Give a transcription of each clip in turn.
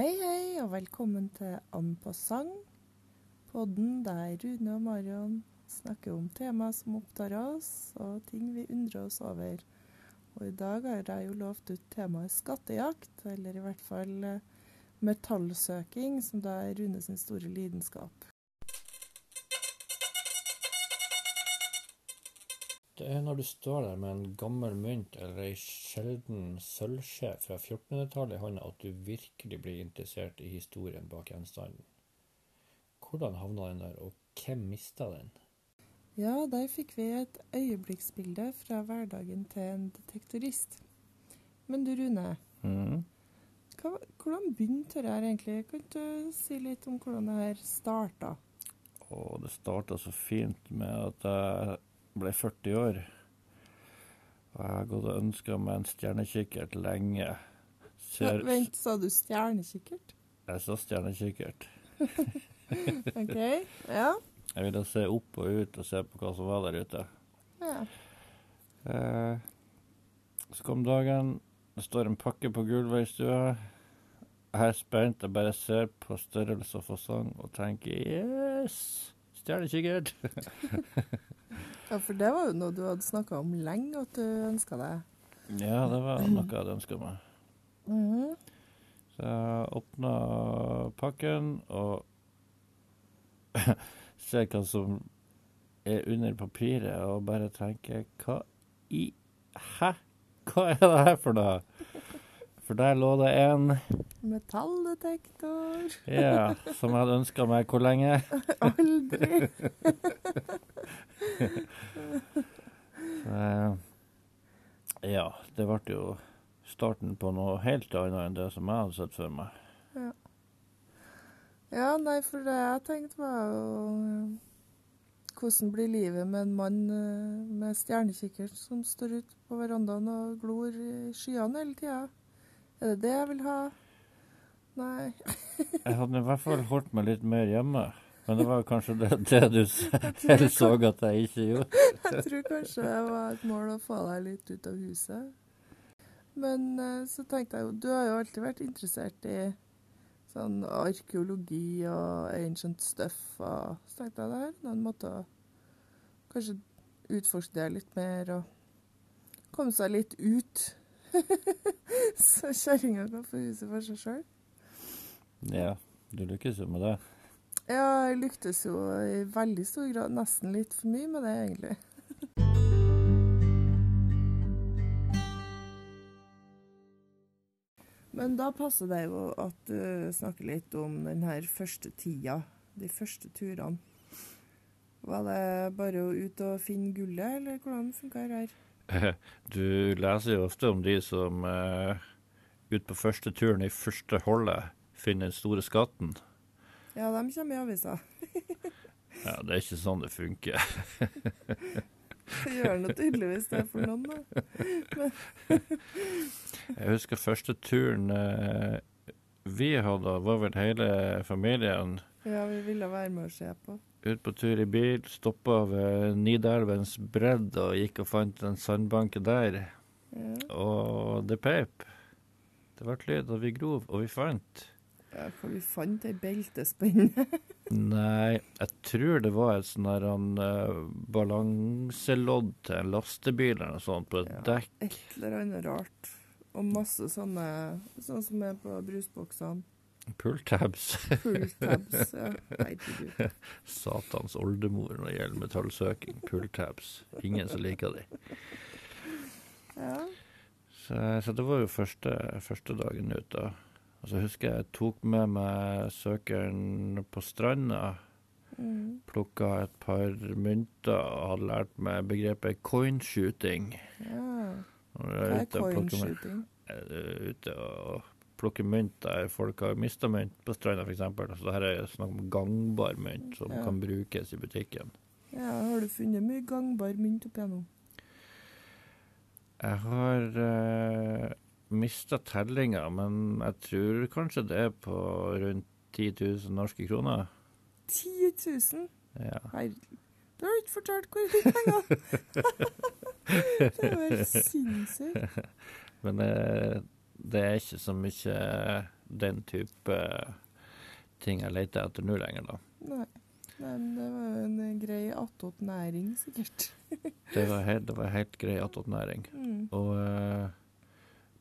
Hei, hei, og velkommen til An på sang, Podden der Rune og Marion snakker om temaer som opptar oss, og ting vi undrer oss over. Og i dag har jeg jo lovt ut temaet skattejakt, eller i hvert fall eh, metallsøking, som da er Rune sin store lidenskap. Det er når du står der med en gammel mynt eller ei sjelden sølvskje fra 1400-tallet i hånda at du virkelig blir interessert i historien bak gjenstanden. Hvordan havna den der, og hvem mista den? Ja, der fikk vi et øyeblikksbilde fra hverdagen til en detektorist. Men du Rune, Mm. hva, hvordan begynte det her egentlig? Kan du si litt om hvordan det her starta? Å, det starta så fint med at jeg ble 40 år. Og jeg har gått og ønska meg en stjernekikkert lenge. Ser, Vent, sa du stjernekikkert? jeg sa stjernekikkert. OK. Ja. Jeg ville se opp og ut og se på hva som var der ute. ja. Eh, så kom dagen. Det står en pakke på gulvet i stua. Jeg er spent. Jeg bare ser på størrelse og fasong og tenker yes! Stjernekikkert! ja, for det var jo noe du hadde snakka om lenge at du ønska deg. Ja, det var noe jeg hadde ønska meg. Mhm. Så jeg åpna pakken og ser hva som er under papiret, og bare tenker Hva i Hæ? Hva er det her for noe? For der lå det en Metalldetektor. Ja, som jeg hadde ønska meg hvor lenge? Aldri. Eh, ja, det ble jo starten på noe helt annet enn det som jeg hadde sett for meg. Ja, nei, for det jeg tenkte var jo eh, Hvordan blir livet med en mann eh, med stjernekikkert som står ute på verandaen og glor i skyene hele tida? Er det det jeg vil ha? Nei. Jeg hadde i hvert fall holdt meg litt mer hjemme. Men det var kanskje det, det du selv så at jeg ikke gjorde. Jeg tror kanskje det var et mål å få deg litt ut av huset. Men eh, så tenkte jeg jo Du har jo alltid vært interessert i sånn arkeologi og ancient stuff. Og så tenkte jeg det her er en måte å kanskje utforske det litt mer og komme seg litt ut. så kjerringa kan få huset for seg sjøl. Ja, du lykkes jo med det. Ja, jeg lyktes jo i veldig stor grad. Nesten litt for mye med det, egentlig. Men da passer det jo at du snakker litt om den her første tida, de første turene. Var det bare å ut og finne gullet, eller hvordan funka det her? Du leser jo ofte om de som uh, ut på første turen i første holdet finner den store skatten. Ja, de kommer i avisa. Ja, det er ikke sånn det funker. Det gjør nå tydeligvis det for noen, da. Jeg husker første turen eh, vi hadde, var vel hele familien Ja, vi ville være med å se på. ut på tur i bil, stoppa ved Nidelvens bredd og gikk og fant en sandbanke der. Ja. Og det peip. Det ble lyd, og vi grov, og vi fant. Ja, for vi fant ei beltespenne. Nei, jeg tror det var et sånn der han, eh, balanselodd til en lastebil eller noe sånt på et Ja. dekk. Et eller annet rart. Og masse sånne Sånn som er på brusboksene. Pulltabs. Full tabs. Ja, herregud. Satans oldemor når det gjelder metallsøking. Pulltabs. Ingen som liker de. Ja. Så, så det var jo første, første dagen ut, da. Og så husker jeg jeg tok med meg søkeren på stranda. Mm. Plukka et par mynter og hadde lært meg begrepet coinshooting. ja. Hva er coinshooting? ute og plukker mynt der folk har mista mynt på stranda, f.eks. Så det her er snakk om gangbar mynt som Ja. kan brukes i butikken. Ja, har du funnet mye gangbar mynt opp igjennom? Jeg har uh, mista tellinga, men jeg tror kanskje det er på rundt 10 000 norske kroner. 10 000? Ja. Herregud. Du har ikke fortalt hvor mye penger! det er jo helt sinnssykt. Men eh, det er ikke så mye den type ting jeg leter etter nå lenger, da. Nei. Men det var jo en eh, grei attåtnæring, sikkert. Det var helt, det var helt grei attåtnæring. Mm. Og eh,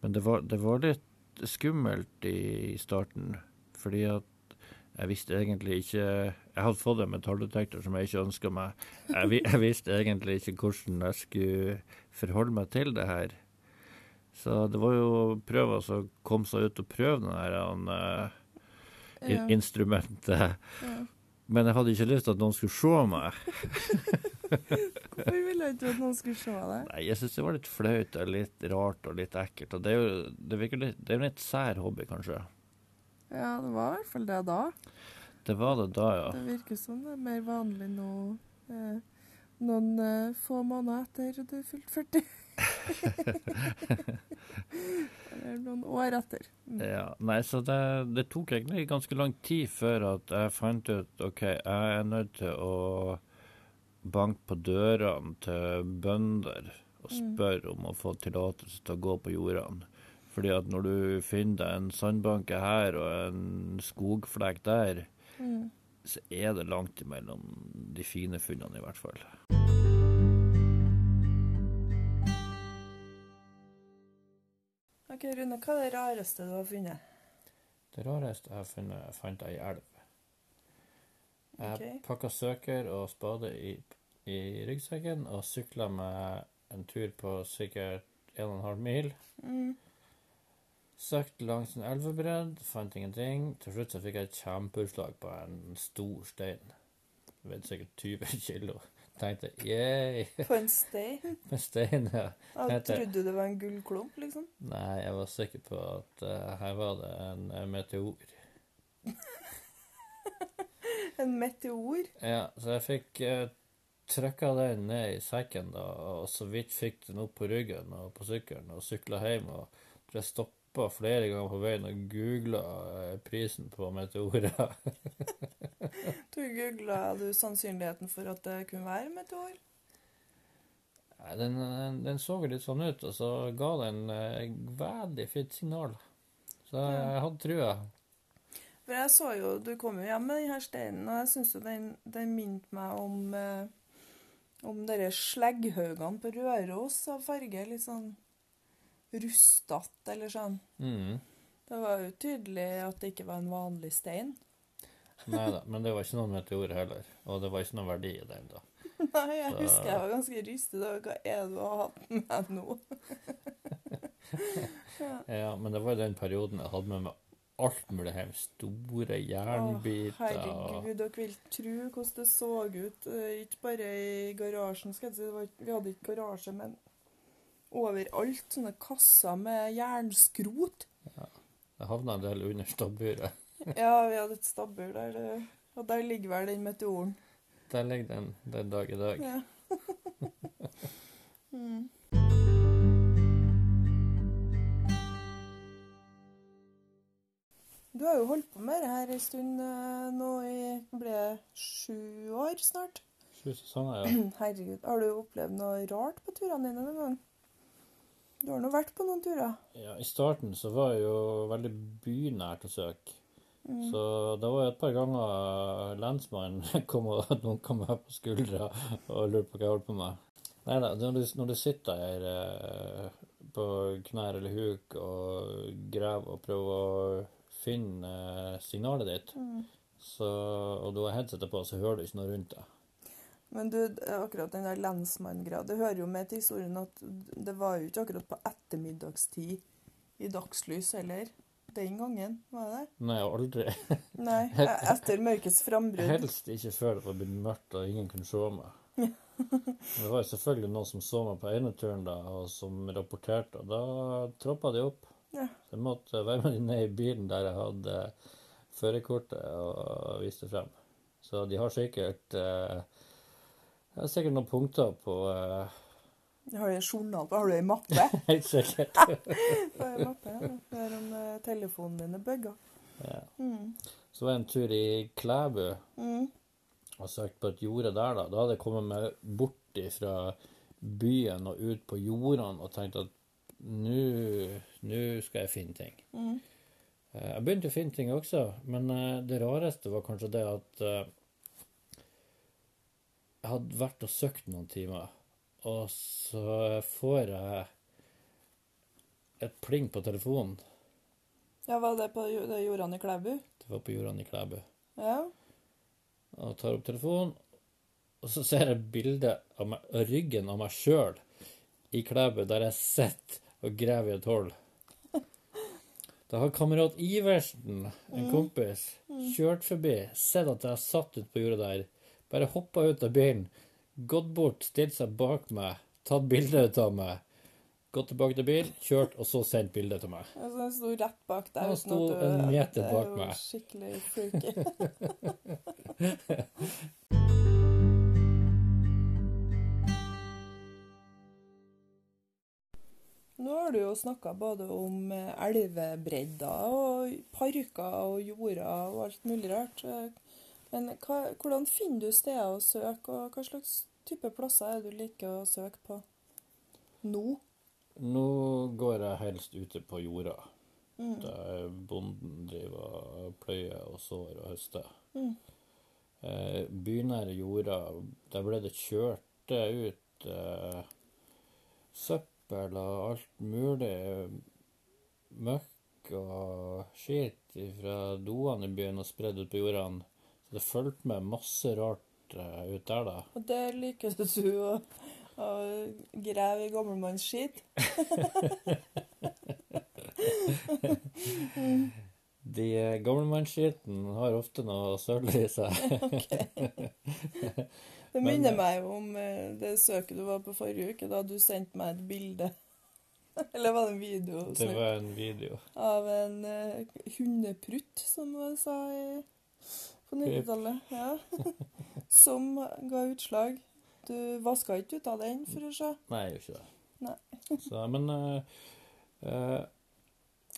Men det var, det var litt skummelt i starten, fordi at jeg visste egentlig ikke Jeg hadde fått en metalldetektor som jeg ikke ønska meg. Jeg, jeg visste egentlig ikke hvordan jeg skulle forholde meg til det her. Så det var jo prøve å komme seg ut og prøve det her uh, Ja, instrumentet. ja. Men jeg hadde ikke lyst til at noen skulle se meg. Hvorfor ville ikke at noen skulle se det? Nei, jeg syns det var litt flaut og litt rart og litt ekkelt. Og det er jo det litt, det er en litt sær hobby, kanskje. Ja, det var i hvert fall det da. Det var det da, ja. Det virker som det er mer vanlig nå. Eh, noen eh, få måneder etter du er fylt 40. Eller noen år etter. Mm. ja. Nei, så det, det tok egentlig ganske lang tid før at jeg fant ut OK, jeg er nødt til å banke på dørene til bønder og Mm. spørre om å få tillatelse til å gå på jordene. Fordi at når du finner deg en sandbanke her og en skogflekk der, Mm. så er det langt imellom de fine funnene, i hvert fall. Ok, Rune, hva er det rareste du har funnet? Det rareste jeg har funnet, fant jeg i elv. Jeg okay. pakka søker og spade i, i ryggsekken og sykla med en tur på sikkert 1,5 mil. Mm. Søkte langs en elvebredd, fant ingenting. Til slutt så fikk jeg et kjempeutslag på en stor stein. Veide sikkert 20 kilo. Tenkte yay, På en stein? på en stein, ja. Jeg Heter- trodde du det var en gullklump, liksom. Nei, jeg var sikker på at uh, her var det en meteor. En meteor. Ja, så jeg fikk eh, trykka den ned i sekken da, og så vidt fikk den opp på ryggen og på sykkelen og sykla hjem. Og jeg stoppa flere ganger på veien og googla prisen på meteorer. Du googla du sannsynligheten for at det kunne være meteor? Nei, Den, den, den så litt sånn ut, og så ga den eh, veldig fint signal. Så jeg, jeg hadde trua. For jeg så jo, Du kom jo hjem med denne steinen, og jeg syns jo den, den minte meg om eh, om dere slegghaugene på Røros av farge. Litt sånn rustete eller sånn. Mm. Det var jo tydelig at det ikke var en vanlig stein. Nei da, men det var ikke noen meteor heller. Og det var ikke noen verdi i den, da. Nei, jeg Så- husker jeg var ganske rystet. over Hva er det du har hatt med nå? Ja, men det var jo den perioden jeg hadde med meg alt mulig her. Store jernbiter. Å, herregud, dere vil tro hvordan det så ut. Eh, Ikke bare i garasjen, skal jeg si. Vi hadde ikke garasje, men overalt. Sånne kasser med jernskrot. Det havna en del under stabburet. Ja, vi hadde et stabbur der. Og der ligger vel den meteoren. Der ligger den den dag i dag. Ja. mm. Du har jo holdt på med det her en stund eh, nå i ble sju år snart. Sju sesonger, ja. Herregud, har du opplevd noe rart på turene dine noen gang? Du har nå vært på noen turer. ja. I starten så var jeg jo veldig bynært å søke. Mm. Så det var et par ganger lensmannen kom og dunka meg på skuldra og lurte på hva jeg holdt på med. Nei da, når du, når du sitter her eh, på knær eller huk og graver og prøver å finne eh, signalet ditt, Mm. så, og du har headsetet på, så hører du ikke noe rundt deg. Men du, akkurat den der lensmanngreia, det hører jo med til historien at det var jo ikke akkurat på ettermiddagstid i dagslys heller. Den gangen, var det det? Nei, aldri. Nei, e- etter mørkets frambrudd. Helst ikke før det var blitt mørkt og ingen kunne se meg. Det var jo selvfølgelig noen som så meg på ene turen da, og som rapporterte, og da troppa de opp. Ja. Så jeg måtte være med ned i bilen der jeg hadde førerkortet og viste frem. Så de har sikkert eh, jeg har sikkert noen punkter på eh, Har du en journal på? Har du ei mappe? Helt sikkert. Det er mappe, ja. Det er om eh, telefonen din er bugga. Ja. Mm. Så var jeg en tur i Klæbu Mm. og søkte på et jorde der. Da Da hadde jeg kommet meg bort fra byen og ut på jordene og tenkt at nå nå skal jeg finne ting. Mm. Jeg begynte å finne ting også, men eh, det rareste var kanskje det at eh, jeg hadde vært og søkt noen timer, og så får jeg et pling på telefonen. Ja, var det på jordene det i Klæbu? Det var på jordene i Klæbu. Ja. Og tar opp telefonen, og så ser jeg bilde av meg, ryggen av meg sjøl i Klæbu, der jeg sitter og graver i et hull. Da har kamerat Iversen, en kompis, kjørt forbi, sett at jeg satt ute på jorda der, bare hoppa ut av bilen, gått bort, stilt seg bak meg, tatt bilde av meg, gått tilbake til bilen, kjørt, og så sendt bilde til meg. Så han sto rett bak deg. Han sto en meter det er bak jo meg. Skikkelig freaky. Nå har du jo snakka både om eh, elvebredder og parker og jorder og alt mulig rart. Men hva, hvordan finner du steder å søke, og hva slags type plasser er det du liker å søke på nå? Nå går jeg helst ute på jorda. Mm. Der bonden driver og pløyer og sår og høster. Mm. Eh, bynære jorda, der ble det kjørt ut eh, søppel og alt mulig møkk og skit fra doene i byen og spredd ut på jordene. Så det fulgte med masse rart uh, ut der, da. Og der liker du å, å grave i gammelmannsskit. De eh, gammelmannsskiten har ofte noe sølv i seg. Det Men- minner meg om eh, det søket du var på forrige uke, da du sendte meg et bilde. Eller var det en video Det var en video. av en uh, hundeprutt, som man sa i, på 90-tallet. Ja. som ga utslag. Du vaska ikke ut av den, for å se. Nei, jeg gjør ikke det. Så, men uh, uh,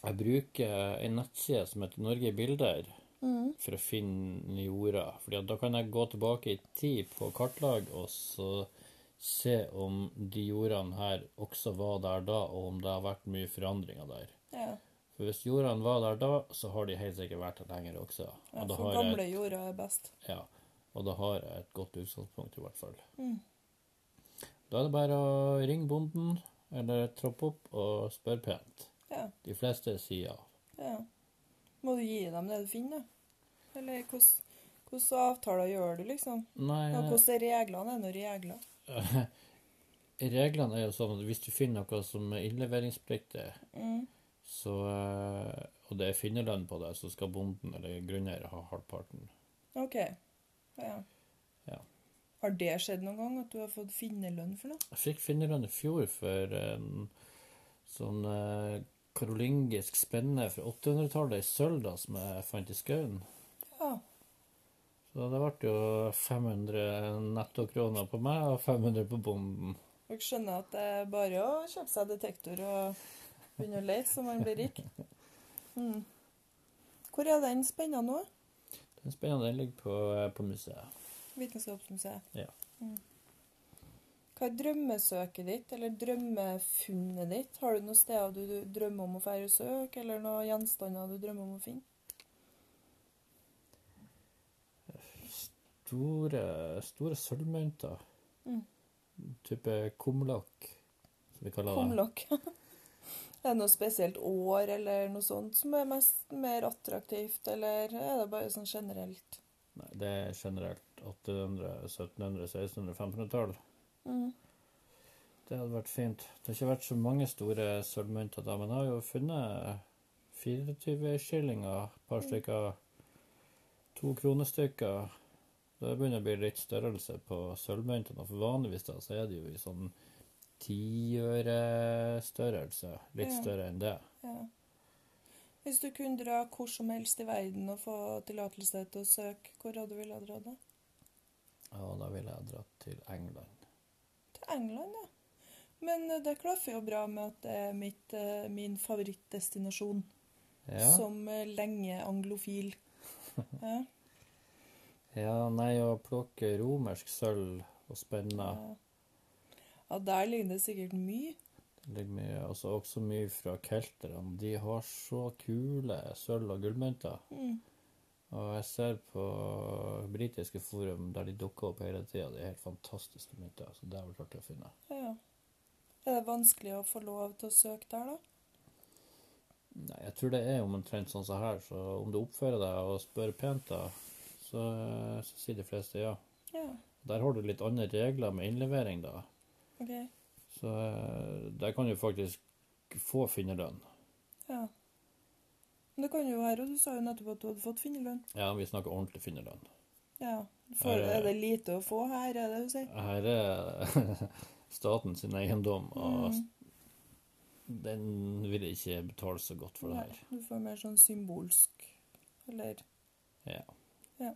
jeg bruker en nettside som heter Norge i bilder Mm. for å finne jorda. Fordi da kan jeg gå tilbake i tid på kartlag og så se om de jordene her også var der da, og om det har vært mye forandringer der. Ja. For hvis jordene var der da, så har de helt sikkert vært der lenger også. ja, Og for gamle et, jorda er best. ja, og da har jeg et godt utgangspunkt, i hvert fall. Mm. Da er det bare å ringe bonden, eller troppe opp og spørre pent. Ja. De fleste sier ja. ja. Må du gi dem det du finner? Eller hvordan avtaler gjør du, liksom? Nei, Og hvordan er reglene? Er det regler? reglene er jo sånn at hvis du finner noe som er innleveringspliktig, Mm. så, eh, og det er finnerlønn på det, så skal bonden eller grunneier ha halvparten. OK. Ja. Ja. Har det skjedd noen gang, at du har fått finnerlønn for noe? Jeg fikk finnerlønn i fjor for en sånn eh, karolingisk spenne fra 800-tallet i sølv da, som jeg fant i skauen. Ja. Så det ble jo 500 nettokroner på meg og 500 på bonden. Dere skjønner at det er bare å kjøpe seg detektor og begynne å lete så man blir rik? Mm. Hvor er den spenna nå? Den spennende ligger på, eh, på museet. Vitenskapsmuseet. Ja. Mm. Hva er drømmesøket ditt, eller drømmefunnet ditt? Har du noen steder du, drømmer om å fære og søke, eller noen gjenstander du drømmer om å finne? Store, store sølvmynter. Mm. Type kumlokk, som vi kaller det. Kumlokk. er det noe spesielt år eller noe sånt som er mest mer attraktivt, eller er det bare sånn generelt? Nei, det er generelt 800-, 1700-, 1600-, 1500-tall. Mm. Det hadde vært fint. Det har ikke vært så mange store sølvmynter da, men jeg har jo funnet 24 skillinger, et par stykker, to kronestykker. Det begynner å bli litt størrelse på sølvmyntene, for vanligvis da, så er det jo i sånn tiørestørrelse. Litt Ja. større enn det. Ja. Hvis du kunne dra hvor som helst i verden og få tillatelse til å søke, hvor hadde du ville dra da? Ja, da ville jeg dratt til England. England, ja. Men eh, det klaffer jo bra med at det er mitt, eh, min favorittdestinasjon. Ja, Som eh, lenge anglofil. Ja. ja nei, å plukke romersk sølv og spenne Ja. ja, der ligger det sikkert mye. Det ligger mye, altså også mye fra kelterne. De har så kule sølv- og gullmynter. Mm. Og jeg ser på britiske forum der de dukker opp hele tida. Det er helt fantastiske mynter. Så det har vært artig å finne. Ja. ja. Er det vanskelig å få lov til å søke der, da? Nei, jeg tror det er omtrent sånn som her, så om du oppfører deg og spør pent, da, så, så sier de fleste ja. Ja. Der har du litt andre regler med innlevering, da. OK. Så eh, der kan du faktisk få finnerlønn. Ja. Det kan jo være, og du sa jo nettopp at du hadde fått finnerlønn. Ja, vi snakker ordentlig finnerlønn. Ja. For, Her er- det lite å få her, er det du sier? Her er staten sin eiendom, og Mm. den vil ikke betale så godt for det her. du får mer sånn symbolsk Eller Ja. Ja.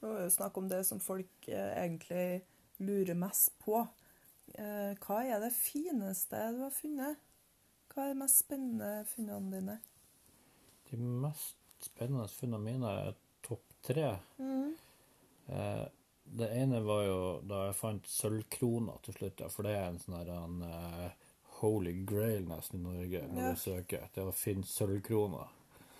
Det var jo snakk om det som folk eh, egentlig lurer mest på. Eh, hva er det fineste du har funnet? Hva er de mest spennende funnene dine? De mest spennende funnene mine er topp tre. Mm. Eh, det ene var jo da jeg fant sølvkrona til slutt, ja, for det er en sånn her en, eh, holy grail nesten i Norge når Ja. du søker. Det er å finne sølvkrona.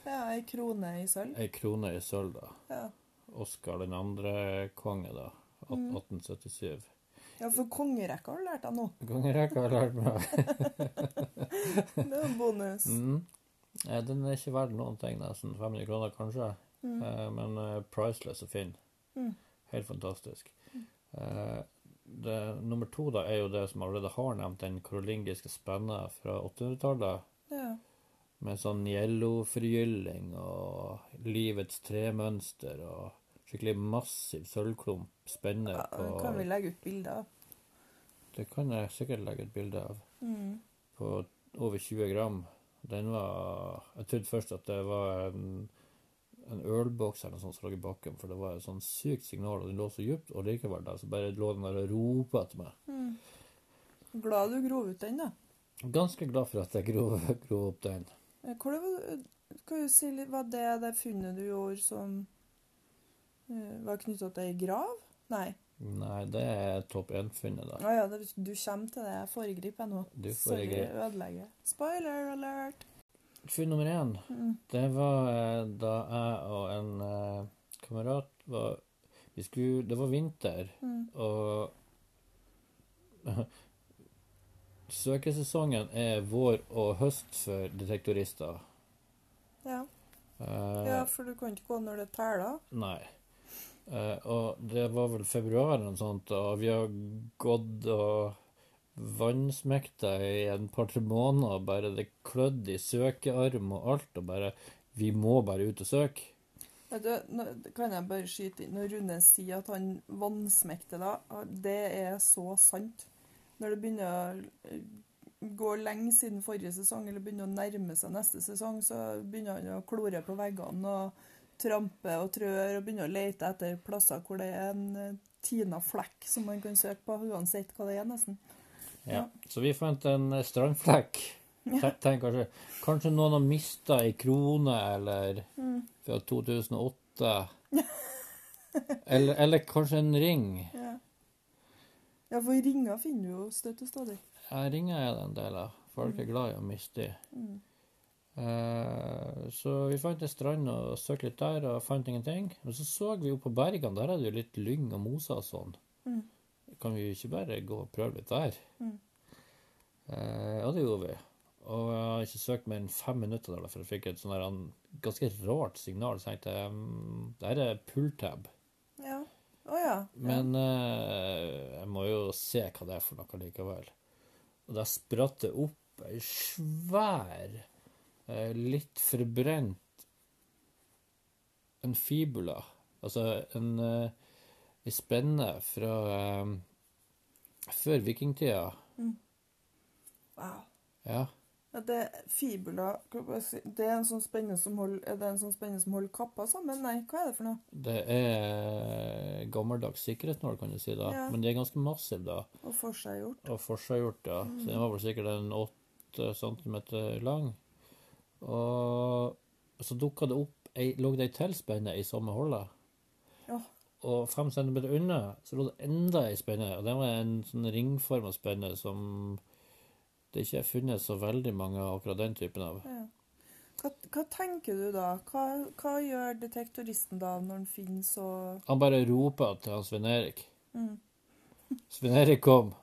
Ja, ei krone i sølv. Ei krone i sølv, da. Ja. Oskar den andre konge, da. At- Mm. 1877. ja, for kongerekka har du lært deg nå. Kongerekka har lært meg. Det er en bonus. Mm. Eh, Den er ikke verdt noen ting, nesten. 500 kroner kanskje. Mm. Eh, Men uh, priceless og fin. Mm. Helt fantastisk. Uh, Det, nummer to da er jo det som allerede har nevnt, den karolingiske spenna fra 800-tallet. Ja. Med sånn yellow-forgylling og livets tremønster og skikkelig massiv sølvklump spenne på ja, kan vi legge ut bilder av. Det kan jeg sikkert legge et bilde av. Mm. På over 20 gram. Den var Jeg trodde først at det var en, en ølboks eller noe sånt som lå i bakken, for det var et sånn sykt signal, og den lå så dypt, og likevel da, så bare lå den der og ropa etter meg. Mm. Glad du grov ut den, da. Ganske glad for at jeg grov, grov opp den. Eh, Hvor det var, kan du si litt, Var det det funnet du gjorde som eh, var knytta til ei grav? Nei. Nei, det er topp én-funnet, da. Å ja, det, du kommer til det. Jeg foregriper jeg nå. Du Sorry, foregriper. ødelegger. Spoiler alert! Funn nummer én, Mm. det var eh, da jeg og en eh, kamerat var Vi skulle Det var vinter, Mm. og Søkesesongen er vår og høst for detektorister. Ja. Eh, ja, for du kan ikke gå når det teller. Nei. Eh, og det var vel februar eller noe sånt, og vi har gått og vannsmekta i en par-tre måneder, og bare det klødde i søkearm og alt, og bare Vi må bare ut og søke. Vet du, nå kan jeg bare skyte inn. Når Rune sier at han vannsmekter da, det er så sant. Når det begynner å eh, gå lenge siden forrige sesong, eller begynner å nærme seg neste sesong, så begynner han å klore på veggene og trampe og trør og begynner å lete etter plasser hvor det er en eh, tina flekk som man kan søke på, uansett hva det er, nesten. Ja. Så vi fant en eh, strandflekk. Tenk, tenk kanskje, kanskje noen har mista ei krone, eller Mm. fra 2008. eller, eller kanskje en ring. Ja. ja, for ringer finner du jo støtt og stadig. Ja, ringer er det en del av. Folk er glad i å miste dem. Mm. Eh, så vi fant en strand og søkte litt der, og fant ingenting. Men så så vi jo på bergene, der er det jo litt lyng og moser og sånn. Mm. Kan vi ikke bare gå og prøve litt der? Mm. Eh, ja, det gjorde vi. Og jeg har ikke søkt mer enn fem minutter der, for jeg fikk et sånn ganske rart signal. Så jeg tenkte mm, det her er pulltab. Ja. Oh, ja. Men eh, jeg må jo se hva det er for noe likevel. Og der spratt det opp ei svær, litt forbrent en fibula. Altså en, eh, spenne fra eh, før vikingtida. Wow. Ja. Ja, det er fibula Det er en sånn spenne som holder Er det en sånn holder kappa sammen? Nei, hva er det for noe? Det er gammeldags sikkerhetsnål, kan du si, da. Ja. Men de er ganske massive, da. Og forseggjort? Og forseggjort, ja. Så den var vel sikkert en åtte centimeter lang. Og så dukka det opp ei, lå det ei til spenne i samme hullet. Og fem centimeter unna så lå det enda ei spenne, og det var en sånn ringforma spenne som det ikke er funnet så veldig mange av akkurat den typen av. Ja. Hva, hva tenker du da? Hva, hva gjør detektoristen da når han finner så Han bare roper til han Svein Erik. mm. Svein Erik kom,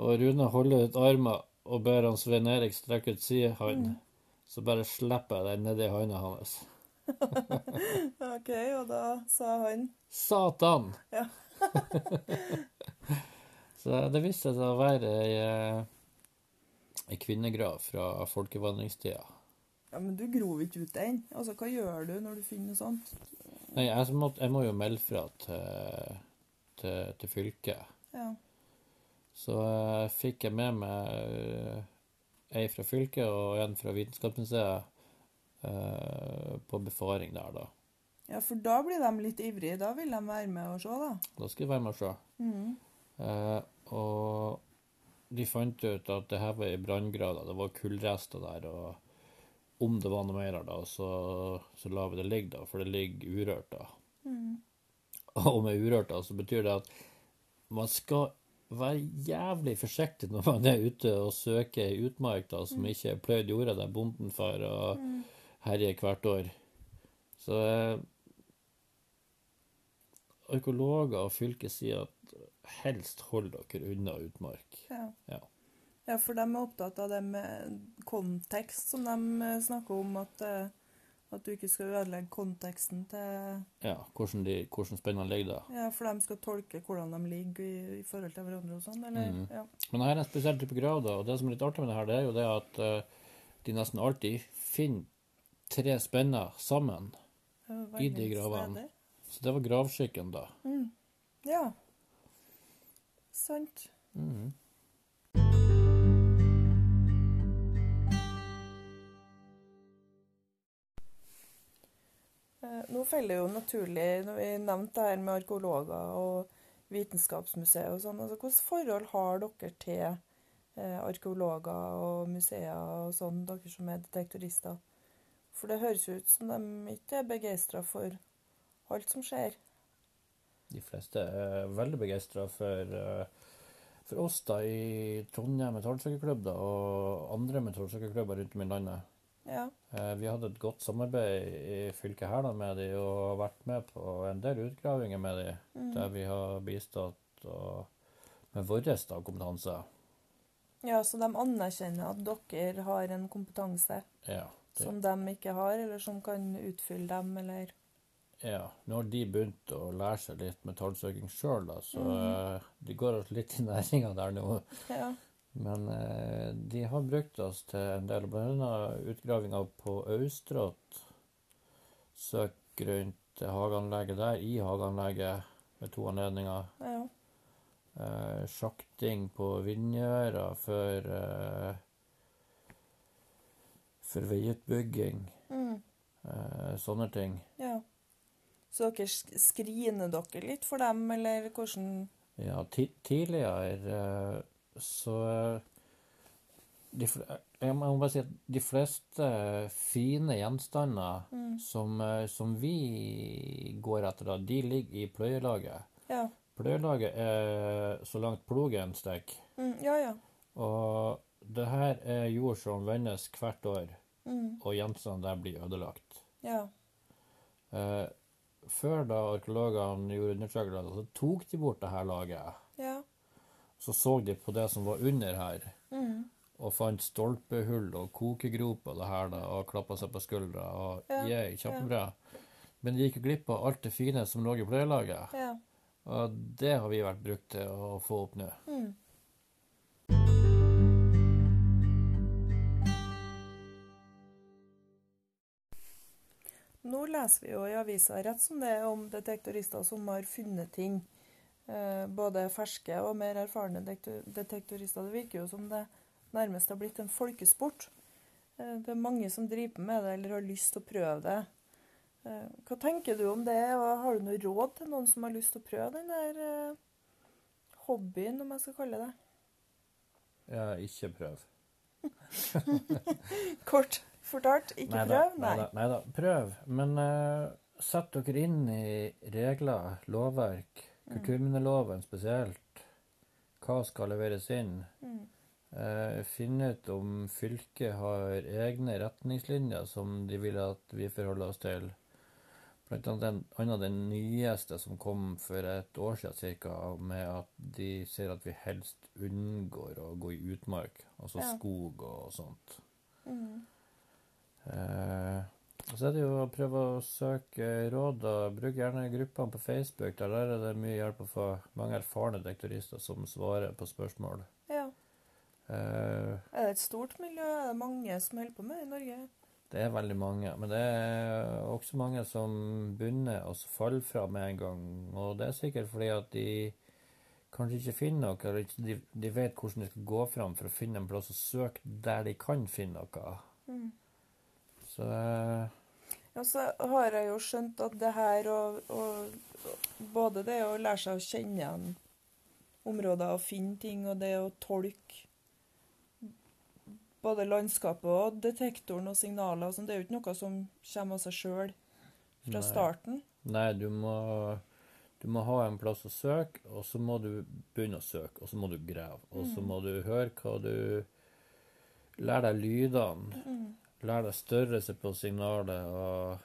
og Rune holder ut armen og ber han Svein Erik strekke ut si hånd. Mm. Så bare slipper jeg den nedi hånda hans. OK, og da sa han Satan! Ja. Så det viste seg å være ei, eh, ei kvinnegrav fra folkevandringstida. Ja, men du grov ikke ut den. Altså, hva gjør du når du finner noe sånt? Nei, jeg må, jeg må jo melde fra til, til, til fylket. Ja. Så uh, fikk jeg med meg eh, ei fra fylket og en fra Vitenskapsmuseet eh, på befaring der, da. ja, for da blir de litt ivrige. Da vil de være med og se, da. Da skal de være med og se. Mm. Eh, og de fant ut at det her var i branngrader. Det var kullrester der. og om det var noe mer da, så, så lar vi det ligge, da, for det ligger urørt. da. Mm. Og med urørt da, så betyr det at man skal være jævlig forsiktig når man er ute og søker ei utmark da, som ikke er pløyd jorda der bonden far og Mm. herjer hvert år. Så eh, arkeologer og fylket sier at helst hold dere unna utmark. Ja. Ja. ja, for de er opptatt av det med kontekst, som de eh, snakker om, at, eh, at du ikke skal ødelegge konteksten til Ja, hvordan, de, hvordan spennene ligger da. Ja, for de skal tolke hvordan de ligger i, i forhold til hverandre og sånn, eller? Mm. Ja. Men her er en spesiell type grav, da, og det som er litt artig med det her, det er jo det at uh, de nesten alltid finner tre spenner sammen. I de gravene. Så det var gravskikken, da. Mm. Ja. Sant. Mhm. Nå faller jo naturlig, når vi nevnte det her med arkeologer og vitenskapsmuseet og sånn, altså hvilket forhold har dere til eh, arkeologer og museer og sånn, dere som er detektorister? For det høres ut som de ikke er begeistra for alt som skjer. De fleste er veldig begeistra for, eh, for oss da i Trondheim metallsøkerklubb og andre metallsøkerklubber rundt om i landet. Ja. Eh, Vi hadde et godt samarbeid i fylket her da med de, og har vært med på en del utgravinger med de, Mm. der vi har bistått og, med vår kompetanse. ja, så de anerkjenner at dere har en kompetanse Ja, som de ikke har, eller som kan utfylle dem, eller ja. Nå har de begynt å lære seg litt metallsøking sjøl, da, så Mhm. eh, de går litt i næringa der nå. Ja. Men eh, de har brukt oss til en del, bl.a. utgravinga på Austrått. Søk rundt hageanlegget der, i hageanlegget, ved to anledninger. ja. Eh, sjakting på Vindgjøra for, eh, for veiutbygging. Mm. Eh, sånne ting. Ja. Så dere skriner dere litt for dem, eller hvordan Ja, tidligere eh, så eh, de, Jeg må bare si at de fleste fine gjenstander mm. som, eh, som vi går etter, da, de ligger i pløyelaget. Ja. Pløyelaget er så langt plogen stikker. Mm. Ja, ja. Og det her er jord som vendes hvert år, Mm. og gjenstandene der blir ødelagt. Ja. Eh, før da arkeologene gjorde undersøkelser, så tok de bort det her laget. Ja. Så så de på det som var under her, Mm. og fant stolpehull og kokegrop og det her da, og klappa seg på skuldra. og Ja, yeah, kjempebra. Men de gikk glipp av alt det fine som lå i pløyelaget. Ja. Og det har vi vært brukt til å få opp nå. Mm. Nå leser vi jo i avisa rett som det er om detektorister som har funnet ting. Eh, både ferske og mer erfarne detektorister. Det virker jo som det nærmest har blitt en folkesport. Eh, det er mange som driver med det eller har lyst til å prøve det. Eh, hva tenker du om det, og har du noe råd til noen som har lyst til å prøve den der hobbyen, om jeg skal kalle det? Ja, ikke prøv. Kort fortalt, ikke Neida, prøv? Nei. Neida, neida, prøv. Men uh, sett dere inn i regler, lovverk, Kulturminneloven spesielt. Hva skal leveres inn? Mm. Eh, finne ut om fylket har egne retningslinjer som de vil at vi forholder oss til. Blant annet den, annet den nyeste som kom for et år siden ca., med at de sier at vi helst unngår å gå i utmark, altså Ja. skog og sånt. Mm. Eh, og så er det jo å prøve å søke råd, og bruk gjerne gruppene på Facebook. Der, er det mye hjelp å få. Mange erfarne dektorister som svarer på spørsmål. Ja. Uh, Er det et stort miljø? Er det mange som holder på med det i Norge? Det er veldig mange, men det er også mange som begynner og så faller fra med en gang. Og det er sikkert fordi at de kanskje ikke finner noe, eller de, de vet hvordan de skal gå fram for å finne en plass å søke der de kan finne noe. Mm. Så eh, Ja, så har jeg jo skjønt at det her og, og Både det å lære seg å kjenne igjen områder og finne ting, og det å tolke både landskapet og detektoren og signaler og sånn, det er jo ikke noe som kommer av seg sjøl fra Nei. starten. nei, du må, du må ha en plass å søke, og så må du begynne å søke, og så må du grave. Og så Mm. må du høre hva du Lære deg lydene. Mm. Lære deg størrelse på signalet. og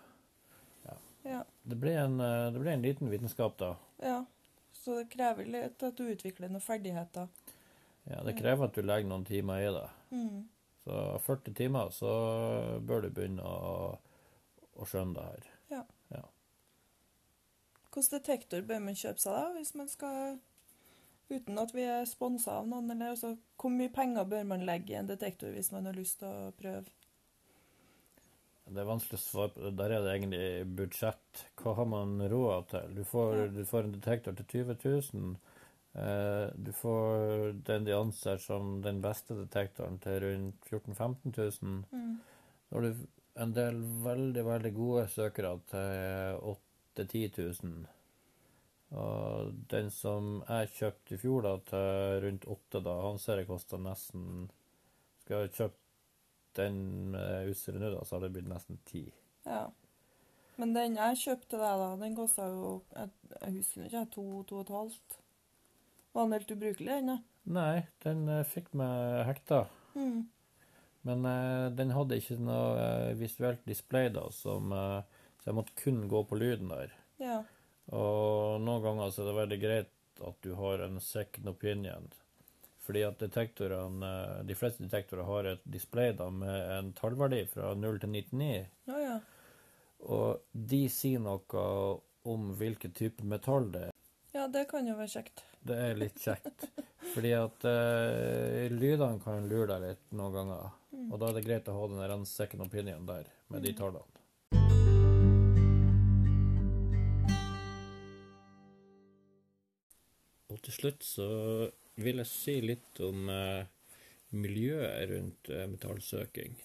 Ja, Det blir en, eh, det blir en liten vitenskap, da. ja. Så det krever litt at du utvikler noen ferdigheter. Ja, Det krever at du legger noen timer i det. Mm. Så 40 timer, så bør du begynne å, å skjønne det her. Hvilken detektor bør man kjøpe seg da, hvis man skal Uten at vi er sponsa av noen, eller altså, hvor mye penger bør man legge i en detektor hvis man har lyst til å prøve? Det er vanskelig å svare på. Der er det egentlig budsjett. Hva har man råd til? Du får, du får en detektor til 20 000. Eh, du får den de anser som den beste detektoren til rundt 14 000-15 000. Mm. Har du en del veldig, veldig gode søkere til 8 000-10 000. Og den som jeg kjøpte i fjor da, til rundt 8 da, han ser jeg kosta nesten Skal jeg kjøpt den med utstyret nå, da, så har det blitt nesten 10 Ja. Men den jeg kjøpte deg, da, den kosta jo Jeg, jeg husker ikke, to, to og et halvt. Var den helt ubrukelig, den? Nei, den eh, fikk meg hekta. Mm. Men eh, den hadde ikke noe eh, visuelt display, da, som, eh, så jeg måtte kun gå på lyden der. Ja. Og noen ganger så er det veldig greit at du har en second opinion. Fordi at detektorene, de fleste detektorer har et display da med en tallverdi fra 0 til 99. Ja, ja. Og de sier noe om hvilken type metall det er. Ja, det kan jo være kjekt. Det er litt kjekt. Fordi at uh, lydene kan lure deg litt noen ganger. Mm. Og da er det greit å ha den der second opinion der, med de Mm. tallene. Og til slutt så vil jeg si litt om eh, miljøet rundt eh, metallsøking.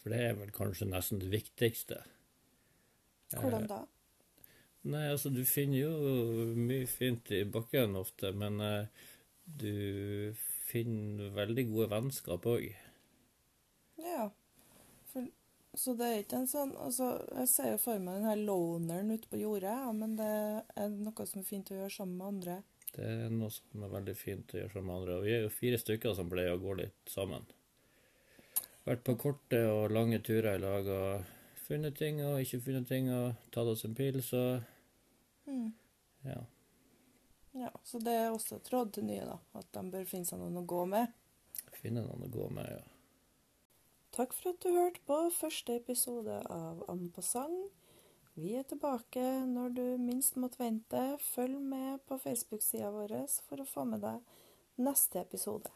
For det er vel kanskje nesten det viktigste. Hvordan da? Nei, altså du finner jo mye fint i bakken ofte, men eh, du finner veldig gode vennskap òg. Ja. For, så det er ikke en sånn altså, Jeg ser jo for meg den her loneren ute på jordet, ja, men det er noe som er fint å gjøre sammen med andre. Det er noe som er veldig fint å gjøre sammen med andre. Og vi er jo fire stykker som pleier å gå litt sammen. Vært på korte og lange turer i lag og funnet ting og ikke funnet ting og tatt oss en pils og Mm. ja. Ja, Så det er også et råd til nye, da. At de bør finne seg noen å gå med. Finne noen å gå med, ja. Takk for at du hørte på første episode av En passant. Vi er tilbake når du minst måtte vente. Følg med på Facebook-sida vår for å få med deg neste episode.